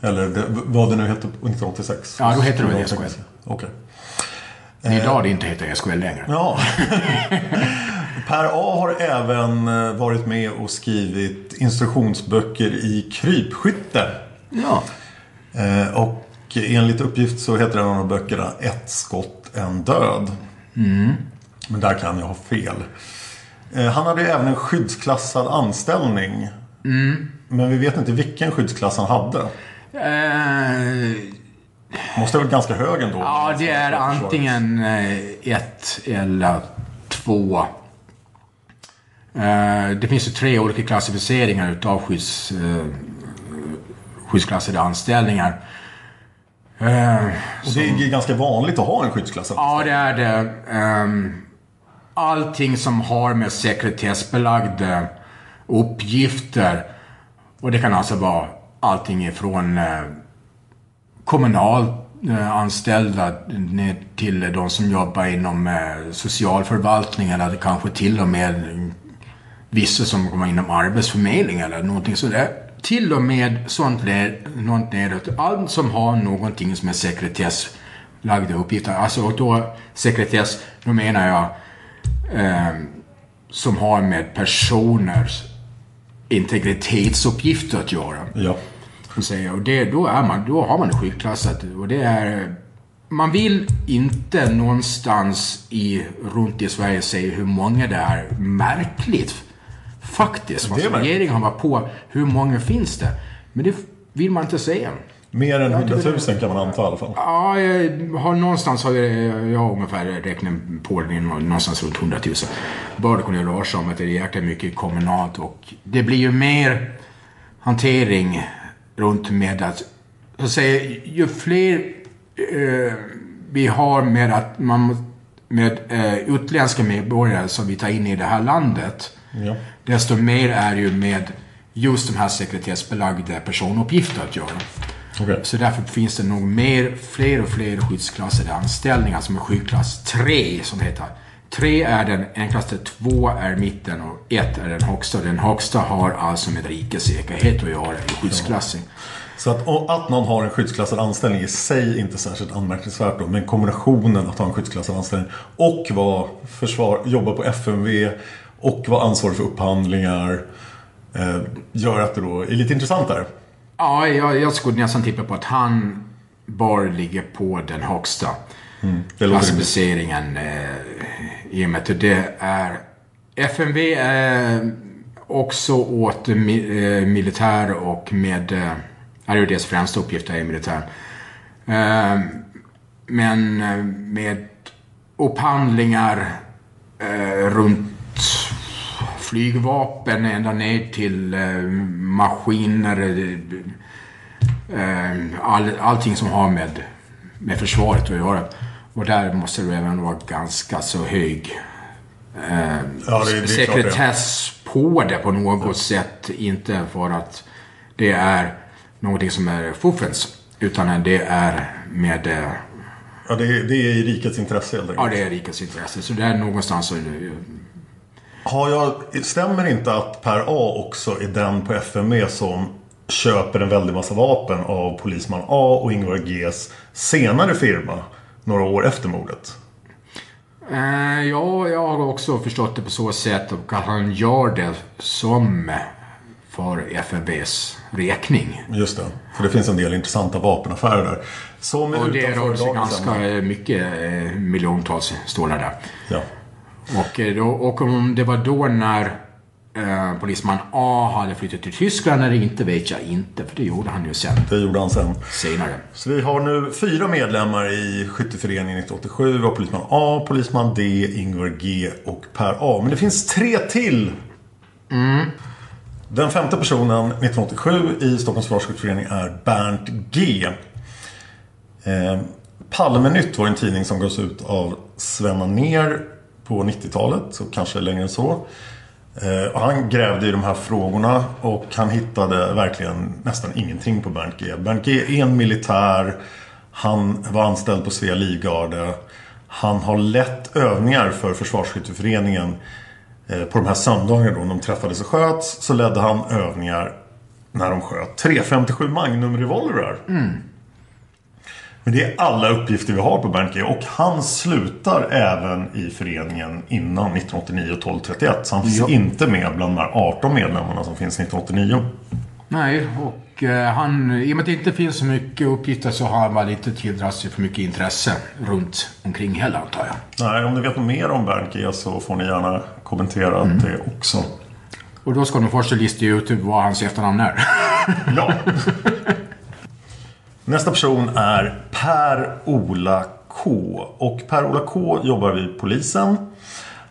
Eller det, vad det nu hette 1986. Ja, då hette det väl SKL. Okej. idag det inte heter SKL längre. Ja. Per A har även eh, varit med och skrivit instruktionsböcker i krypskytte. Ja. Eh, Och enligt uppgift så heter en av de böckerna Ett skott, en död. Men där kan jag ha fel. Eh, Han hade även en skyddsklassad anställning. Men vi vet inte vilken skyddsklass han hade. Eh, Måste vara ganska hög ändå. ja, det är antingen eh, ett eller två. Eh, det finns ju tre olika klassificeringar utav skydds, eh, skyddsklassade anställningar. Och det är ganska vanligt att ha en skyddsklassad Ja, det är det. Ehm, allting som har med sekretessbelagda uppgifter. Och det kan alltså vara allting ifrån kommunalanställda eh, anställda ner till de som jobbar inom eh, socialförvaltningen eller kanske till och med vissa som kommer inom arbetsförmedling eller någonting sådär. Till och med sånt där, något nedåt. Allt som har någonting som är sekretesslagda uppgifter. Alltså och då sekretess, då menar jag eh, som har med personers integritetsuppgifter att göra. Ja. Så jag. Och det, då, är man, då har man det skyddsklassat. Och det är... Man vill inte någonstans i, runt i Sverige säga hur många det är. Märkligt. Faktiskt. Alltså, regeringen har varit på hur många finns det. Men det vill man inte säga. Mer än 100 000 kan man anta i alla fall. Ja, jag har någonstans har jag, jag har ungefär räknat på det någonstans runt 100 000. Bör det kunna röra sig om att det är jäkla mycket kommunalt och det blir ju mer hantering runt med att, så säga, ju fler eh, vi har med att man med eh, utländska medborgare som vi tar in i det här landet, Ja. desto mer är ju med just de här sekretessbelagda personuppgifter att göra. Okej. Så därför finns det nog mer, fler och fler skyddsklassade anställningar som är skyddsklass 3 som det heter. 3 är den enklaste, 2 är mitten och 1 är den högsta. Den högsta har alltså med rikets säkerhet att göra i skyddsklassing. Så att, att någon har en skyddsklassad anställning i sig inte särskilt anmärkningsvärt då. Men kombinationen att ha en skyddsklassad anställning och vara försvar, jobba på FMV och vara ansvarig för upphandlingar eh, gör att det då är lite intressant där. Ja, jag, jag skulle nästan tippa på att han bör ligga på den högsta rimligt. klassificeringen eh, i och med att det är FMV är också åt eh, militär och med... Eh, är ju deras främsta uppgift är militär. Eh, men med upphandlingar runt flygvapen ända ner till maskiner. All, allting som har med, med försvaret att göra. Och där måste det även vara ganska så hög eh, Ja, det- det sekretess på det på något sätt. Inte för att det är någonting som är fuffens. Utan det är med... Eh, Ja, det, är, det är i rikets intresse helt ja, enkelt. det är rikets intresse. Så det är någonstans så... Har jag, stämmer inte att Per A också är den på FMV som köper en väldig massa vapen av polisman A och Ingvar Gs senare firma några år efter mordet? Eh, ja, jag har också förstått det på så sätt att han gör det som för FNBs räkning. Just det, för det finns en del intressanta vapenaffärer där. Som Och det rör sig ganska mycket eh, miljontals stålar där. Ja. Och, eh, då, och om det var då när eh, polisman A hade flyttat till Tyskland eller inte vet jag inte. För det gjorde han ju sen, Det gjorde han sen. senare. Så vi har nu fyra medlemmar i skytteföreningen 1987. Vi har polisman A, polisman D, Ingvar G och Per A. Men det finns tre till. Den femte personen 1987 i Stockholms försvarsskytteförening är Bernt G. Eh, Palmenytt var en tidning som gavs ut av Svenna ner på 90-talet, och kanske längre än så. Eh, och han grävde i de här frågorna och han hittade verkligen nästan ingenting på Bernt G. Bernt G är en militär. Han var anställd på Svea Livgarde. Han har lett övningar för Försvarsskytteföreningen eh, på de här söndagarna då de träffades och sköts. Så ledde han övningar när de sköt 357 Magnum revolvrar. Mm. Men det är alla uppgifter vi har på Bernt G. Och han slutar även i föreningen innan 1989 och 1231. Så han finns Ja. inte med bland de här 18 medlemmarna som finns 1989. Nej, och eh, han, i och med att det inte finns så mycket uppgifter så har han väl inte tilldragit sig för mycket intresse runt omkring heller antar jag. Nej, om ni vet något mer om Bernt G så får ni gärna kommentera Mm. det också. Och då ska de först lista ut vad hans efternamn är. Ja. Nästa person är Per-Ola K. Och Per-Ola K jobbar vid polisen.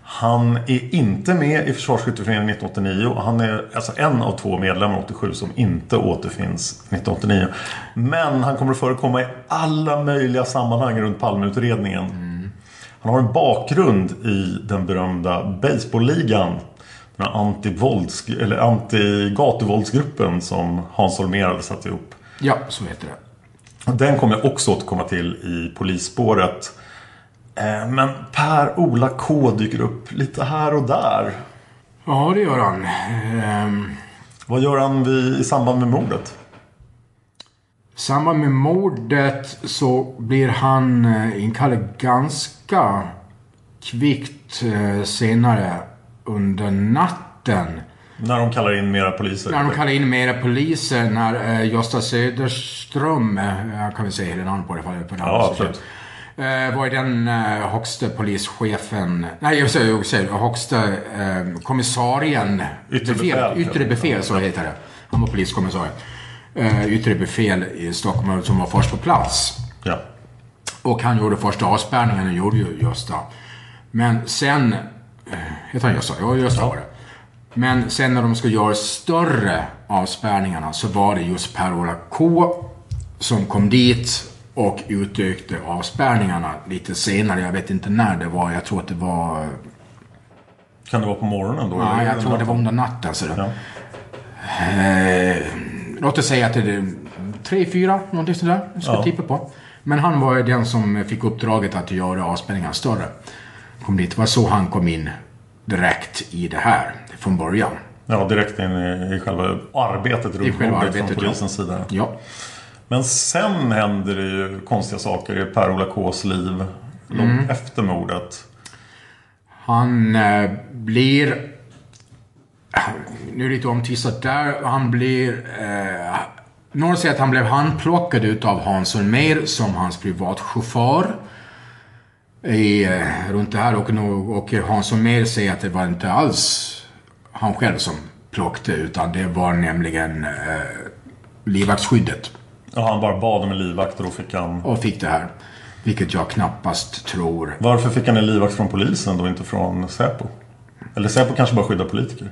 Han är inte med i Försvarsskytteföreningen 1989 han är alltså en av två medlemmar 87 som inte återfinns 1989. Men han kommer att förekomma i alla möjliga sammanhang runt Palmeutredningen. Han har en bakgrund i den berömda baseballligan. Den här anti-vålds- eller anti-gatuvåldsgruppen som Hans Holmér hade satt ihop. ja, så heter det. Den kommer jag också återkomma till i polisspåret. Eh, Men Per-Ola K dyker upp lite här och där. Ja, det gör han. Ehm, Vad gör han vid, i samband med mordet? I samband med mordet så blir han eh, inkallad ganska kvickt eh, senare under natten. När de kallar in mera poliser? När de kallar in mera poliser, när eh, Gösta Söderström, eh, jag kan väl säga hela namnet på det för det Ja, absolut. Eh, var den eh, högsta polischefen, nej jag säger, jag säger högsta eh, kommissarien. Yttre befäl. Yttre befäl, så heter det. Han var poliskommissarie. Eh, yttre befäl i Stockholm som var först på plats. Ja. Och han gjorde första avspärrningen, det gjorde ju Gösta. Men sen... eh, Heter han Gösta? Ja, Gösta var det. Men sen när de ska göra större avspärrningarna så var det just Per-Ola K som kom dit och utökade avspärrningarna lite senare. Jag vet inte när det var. Jag tror att det var... Kan det vara på morgonen då? Ja, jag tror det var under natten. Så det. Ja. Eh, låt oss säga att det är tre, fyra, någonting sådär. Jag ska Ja. tippa på. Men han var ju den som fick uppdraget att göra avspänningen större. Kom dit. Det var så han kom in direkt i det här från början. ja, direkt in i, i själva arbetet runt själva arbetet, från ja. polisens sida. Ja. Men sen händer det ju konstiga saker i Per-Ola Ks liv. Långt Mm. efter mordet. Han eh, blir... Nu är det lite omtvistat där. Han blir... Eh, några säger att han blev handplockad utav Hans Holmér som hans privatchaufför. I, eh, runt det här och, och Hans Holmér säger att det var inte alls han själv som plockade utan det var nämligen eh, livvaktsskyddet. Ja, han bara bad om en livvakt och då fick han... Och fick det här. Vilket jag knappast tror. Varför fick han en livvakt från polisen då inte från Säpo? Eller Säpo kanske bara skyddar politiker?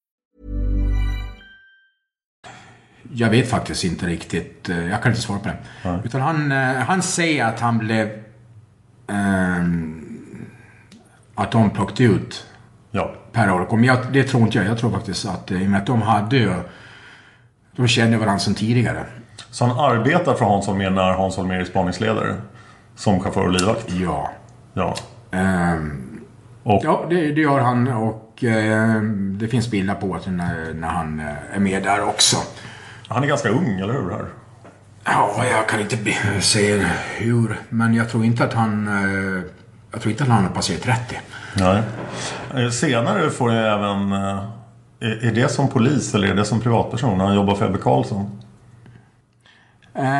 Jag vet faktiskt inte riktigt. eh, Jag kan inte svara på det. Utan han, eh, han säger att han blev... ehm, att de plockade ut Ja. Per Orko. Men jag, det tror inte jag. Jag tror faktiskt att eh, i och med att de hade ju... De kände varandra sedan tidigare. Så han arbetar för Hans Holmér när Hans Holmér är spaningsledare? Som chaufför och livvakt? Ja. Ja. Ehm, Och ja, det, det gör han och eh, det finns bilder på att när, när han är med där också. Han är ganska ung, eller hur? Här? Ja, jag kan inte säga hur, men jag tror inte att han... Eh, jag tror inte att han har passerat 30. Nej. Eh, Senare får jag även... eh, Är det som polis eller är det som privatperson? när Han jobbar för Ebbe Carlsson.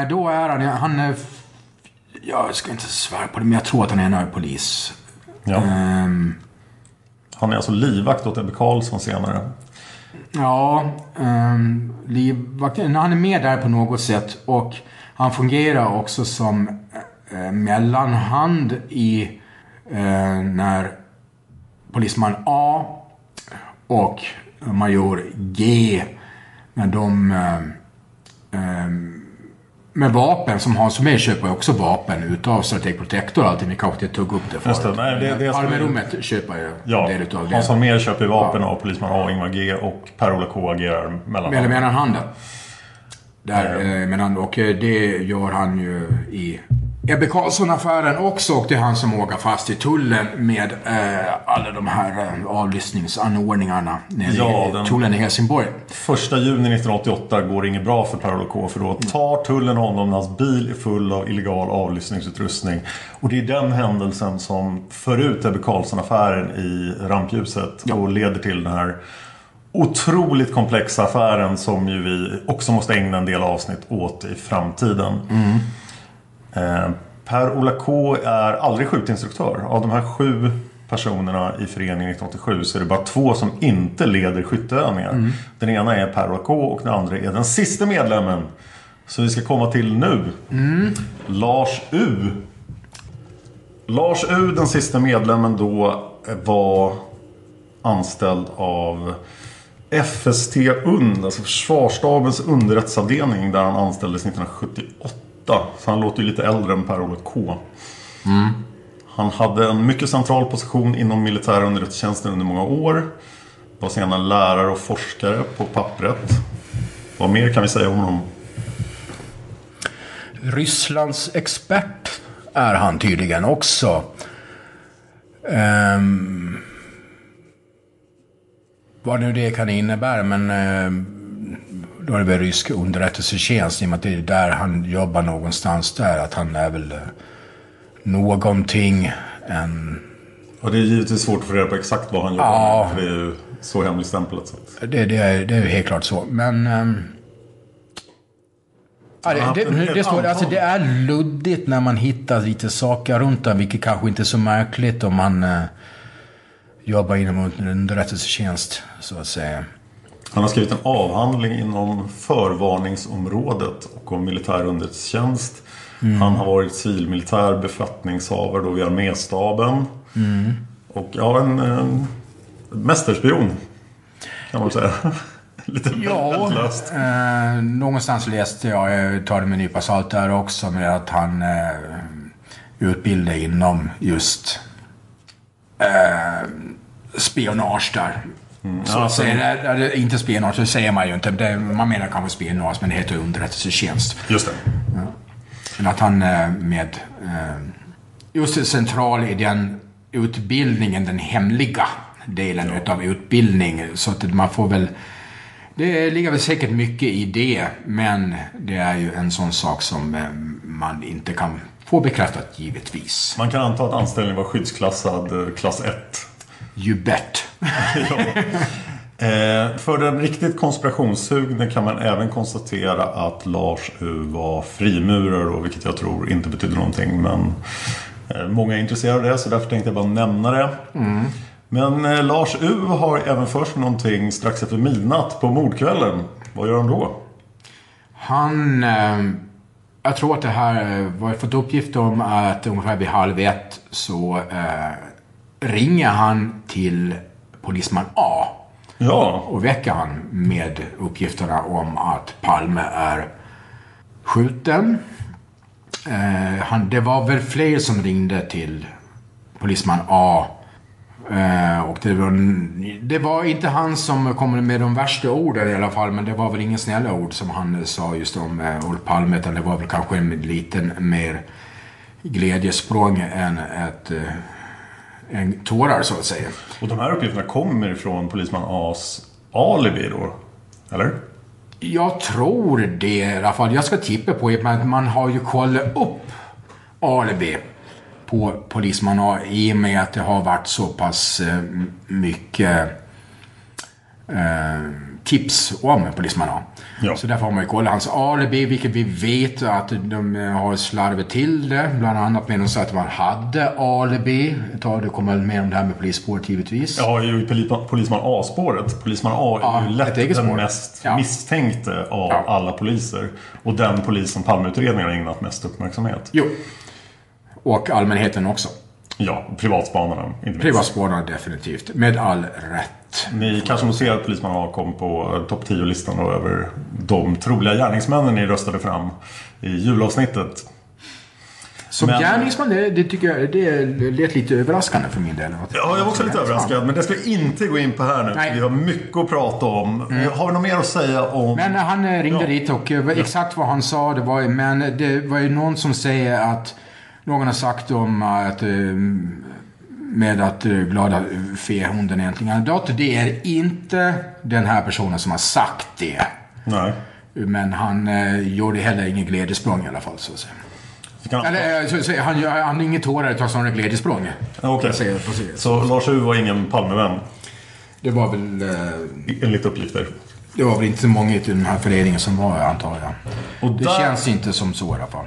Då är han... han är, jag ska inte svära på det, men jag tror att han är en polis. Ja. Ehm, Han är alltså livvakt åt Ebbe Carlsson senare. Ja, ehm, um, livvakten, han är med där på något sätt och han fungerar också som eh, mellanhand i eh, när polisman A och major G när de eh, ehm, med vapen som Hans Holmér köper också vapen utav Strateg Protector och allting. Vi kanske inte tog upp det förut. Just det, nej, det- det ska vi- köper ju Ja, en del utav det. Hans Holmér köper vapen av polisman A och Ingvar G och Per-Ola K agerar mellan Eller mellanhanden. Där, eh, mellan, och eh, det gör han ju i Ebbe Carlsson-affären också. Och det är han som åker fast i tullen med eh, alla de här eh, avlyssningsanordningarna nere Ja, i den- tullen i Helsingborg. Första juni 1988 går det inget bra för Per-Ola K för då tar tullen honom när hans bil är full av illegal avlyssningsutrustning. Och det är den händelsen som för ut Ebbe Carlsson-affären i rampljuset och leder till den här otroligt komplexa affären som ju vi också måste ägna en del avsnitt åt i framtiden. Eh, Per-Ola K är aldrig skjutinstruktör. Av de här sju personerna i föreningen 1987 så är det bara två som inte leder skytteövningar. Den ena är Per-Ola K och den andra är den sista medlemmen. Så vi ska komma till nu. Lars U. Lars U, den sista medlemmen då, var anställd av FST UND, alltså Försvarsstabens underrättelseavdelning där han anställdes 1978. Så han låter ju lite äldre än Per-Olof K. Han hade en mycket central position inom militära underrättelsetjänsten under många år. Var senare lärare och forskare på pappret. Vad mer kan vi säga om honom? Rysslands expert är han tydligen också. Um, vad nu det kan innebära, men uh, då är det väl rysk underrättelsetjänst i och med att det är där han jobbar någonstans där. Att han är väl eh, någonting, en... Och det är givetvis svårt att få reda på exakt vad han jobbar Ja. med. För det är ju så hemligstämplat. Så. Det, det, är, det är helt klart så, men... ehm, Ja, det, det, det, står, alltså det är luddigt när man hittar lite saker runt den, vilket kanske inte är så märkligt om man... eh, jobba inom underrättelsetjänst, så att säga. Han har skrivit en avhandling inom förvarningsområdet och om militär underrättelsetjänst. Mm. Han har varit civilmilitär befattningshavare då vid arméstaben. Mm. Och ja, en, en mästerspion kan man säga. Lite ja, eh, någonstans läste jag, jag tar det med en nypa salt där också, med att han eh, utbildade inom just eh, spionage där. Mm, så alltså, säger, inte spionage, det säger man ju inte. Det, man menar kanske spionage, men det heter underrättelsetjänst. Just det. Ja. Men att han eh, med eh, just central i den utbildningen, den hemliga delen ja. utav utbildning. Så att man får väl... Det ligger väl säkert mycket i det, men det är ju en sån sak som eh, man inte kan få bekräftat givetvis. Man kan anta att anställningen var skyddsklassad klass 1. Ja. Eh, för den riktigt konspirationssugne kan man även konstatera att Lars U var frimurare, vilket jag tror inte betyder någonting. Men eh, många är intresserade av det, så därför tänkte jag bara nämna det. Mm. Men eh, Lars U har även för sig någonting strax efter midnatt på mordkvällen. Vad gör han då? Han... Eh, jag tror att det här... Vad jag fått uppgift om att ungefär vid halv ett så eh, ringer han till polisman A Ja. Och väcker han med uppgifterna om att Palme är skjuten. Eh, han, det var väl fler som ringde till polisman A. Eh, och det var, det var inte han som kom med de värsta orden i alla fall, men det var väl inga snälla ord som han sa just om eh, Olof Palme, utan det var väl kanske en liten mer glädjesprång än ett eh, tårar så att säga. Och de här uppgifterna kommer ifrån polisman A's alibi då? Eller? Jag tror det i alla fall. Jag ska tippa på det, men man har ju kollat upp alibi på polisman A i och med att det har varit så pass eh, mycket eh, tips om polisman A. Ja. Så därför har man ju kollat hans alibi, vilket vi vet att de har slarvat till det. Bland annat med att att man hade alibi. Det kommer med om det här med polisspåret givetvis. Ja, ju polisman A-spåret. Polisman A är ja, ju lätt den mest ja. misstänkte av ja. alla poliser. Och den polis som Palmeutredningen har ägnat mest uppmärksamhet. Jo. Och allmänheten också. Ja, privatspanarna. Inte. Privatspanarna definitivt. Med all rätt. Ni kanske noterar att Polisman A kom på topp 10-listan över de troliga gärningsmännen ni röstade fram i julavsnittet. Som men... gärningsman, det, det, tycker jag det lät lite överraskande för min del. Ja, jag var också lite överraskad. Men det ska vi inte gå in på här nu. Nej. Vi har mycket att prata om. Mm. Har vi något mer att säga om... Men han eh, ringde ja. dit och eh, exakt vad han sa, det var Men det var ju någon som säger att... Någon har sagt om att... Um, med att uh, glada fehunden äntligen är dött. Det är inte den här personen som har sagt det. Nej. Men han uh, gjorde heller ingen glädjesprång i alla fall. Så att säga. Eller, så, så, han, han har inget tårar utan snarare glädjesprång. Okej. Okay. Så Lars U var ingen Palmevän? Det var väl... Uh, Enligt uppgifter? Det var väl inte så många i den här föreningen som var, antar jag. Och det där... känns inte som så i alla fall.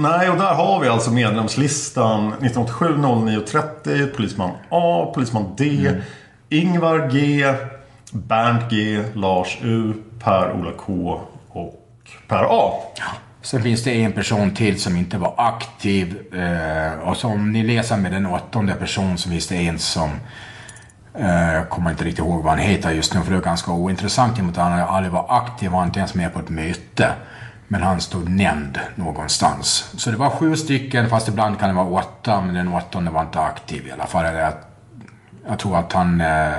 Nej, och där har vi alltså medlemslistan 1987 09 30 Polisman A, Polisman D, mm. Ingvar G, Bernt G, Lars U, Per-Ola K och Per A. Sen finns det en person till som inte var aktiv. Eh, och som ni läser med den åttonde person så finns det en som jag eh, kommer inte riktigt ihåg vad han heter just nu för det är ganska ointressant i och med att han aldrig var aktiv. Han var inte ens med på ett möte. Men han stod nämnd någonstans. Så det var sju stycken, fast ibland kan det vara åtta, men den åttonde var inte aktiv i alla fall. Jag, jag tror att han... Eh,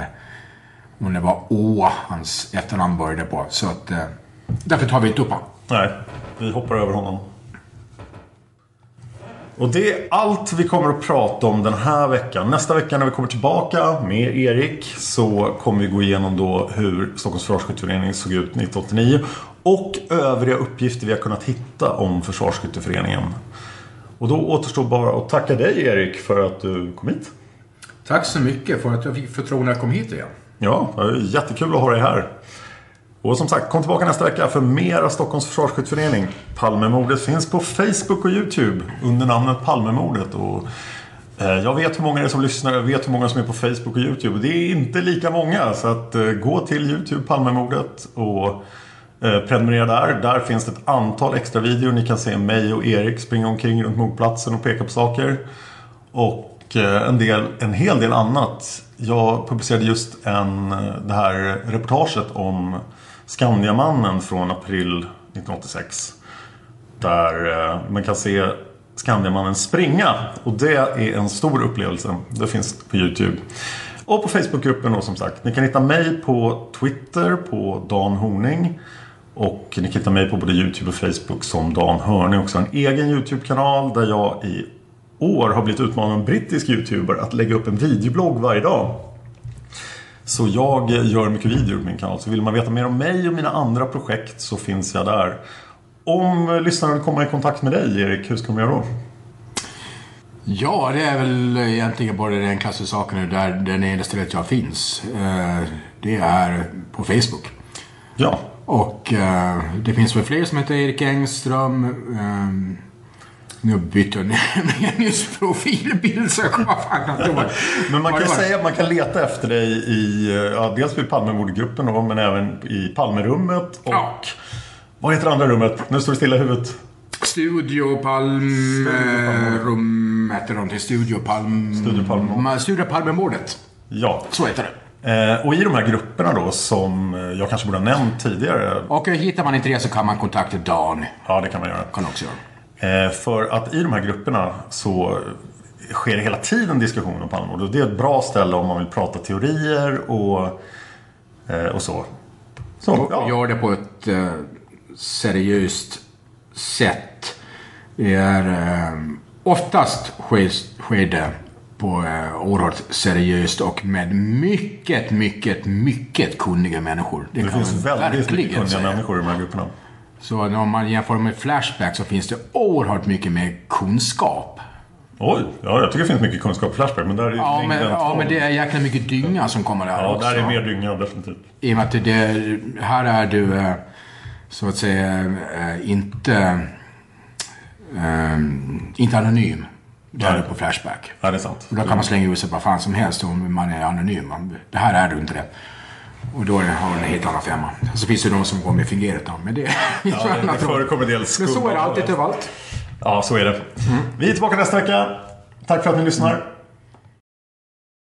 om det var Å hans efternamn började på. Så att... Eh, därför tar vi inte upp honom. Nej, vi hoppar över honom. Och det är allt vi kommer att prata om den här veckan. Nästa vecka när vi kommer tillbaka med Erik så kommer vi gå igenom då hur Stockholms Försvarsskytteförening såg ut 1989 och övriga uppgifter vi har kunnat hitta om Försvarsskytteföreningen. Och då återstår bara att tacka dig Erik för att du kom hit. Tack så mycket för att jag fick förtroende att komma hit igen. Ja, det är jättekul att ha dig här. Och som sagt, kom tillbaka nästa vecka för mer av Stockholms Försvarsskytteförening. Palmemordet finns på Facebook och YouTube under namnet Palmemordet. Och Eh, Jag vet hur många det är som lyssnar, jag vet hur många som är på Facebook och YouTube. Det är inte lika många. Så att eh, gå till YouTube, Palmemordet och Eh, prenumerera där. Där finns det ett antal extra videor. Ni kan se mig och Erik springa omkring runt mordplatsen och peka på saker. Och eh, en, del, en hel del annat. Jag publicerade just en, eh, det här reportaget om Skandiamannen från april 1986. Där man kan se Skandiamannen springa. Och det är en stor upplevelse. Det finns på Youtube. Och på Facebookgruppen då som sagt. Ni kan hitta mig på Twitter på Dan Horning. Och ni kan hitta mig på både Youtube och Facebook som Dan Hörning. Också en egen Youtube-kanal där jag i år har blivit utmanad av en brittisk YouTuber att lägga upp en videoblogg varje dag. Så jag gör mycket videor på min kanal. Så vill man veta mer om mig och mina andra projekt så finns jag där. Om lyssnarna vill komma i kontakt med dig Erik, hur ska de göra då? Ja, det är väl egentligen bara den enklaste saken där den enda stället jag finns. Eh, Det är på Facebook. Ja, Och eh, det finns väl fler som heter Erik Engström. Eh, nu bytte jag nyss profilbild så jag kommer fan knappt ihåg. men man kan säga att man kan leta efter dig i eh, ja, dels i Palmemordgruppen då, men även i Palmerummet och Ja. vad heter det andra rummet? Nu står det stilla i huvudet. Studio Palm... eh, Rum heter någonting. Studio Palm... Studio Palmemordet. Ja. Så heter det. Eh, och i de här grupperna då som eh, jag kanske borde ha nämnt tidigare. Och eh, hittar man inte det så kan man kontakta Dan. Ja, det kan man göra. Kan också göra. Eh, för att i de här grupperna så sker hela tiden diskussion om Palmemord. Och det är ett bra ställe om man vill prata teorier och, eh, och så. Så, Och ja. gör det på ett eh, seriöst sätt. Det är oftast sker, sker det på eh, oerhört seriöst och med mycket, mycket, mycket kunniga människor. Det kan finns väldigt mycket kunniga säga. människor i de här grupperna. Så om man jämför med Flashback så finns det oerhört mycket mer kunskap. Oj, ja, jag tycker det finns mycket kunskap på Flashback. Men där är Ja, men, ja, men det är jäkla mycket dynga som kommer där Ja, också. där är mer dynga definitivt. I och med att det, här är du eh, så att säga eh, inte, eh, inte anonym. Det är Nej. du på Flashback. Ja, det är sant. Och då kan man slänga ut sig vad fan som helst om man är anonym. Man- Det här är du inte det. Och då är har du en helt annan femma. Så finns det de som går med fingerat namn. Men det är Ja, det, det förekommer del Men skum. så är det alltid överallt. Ja, så är det. Vi är tillbaka nästa vecka. Tack för att ni lyssnar.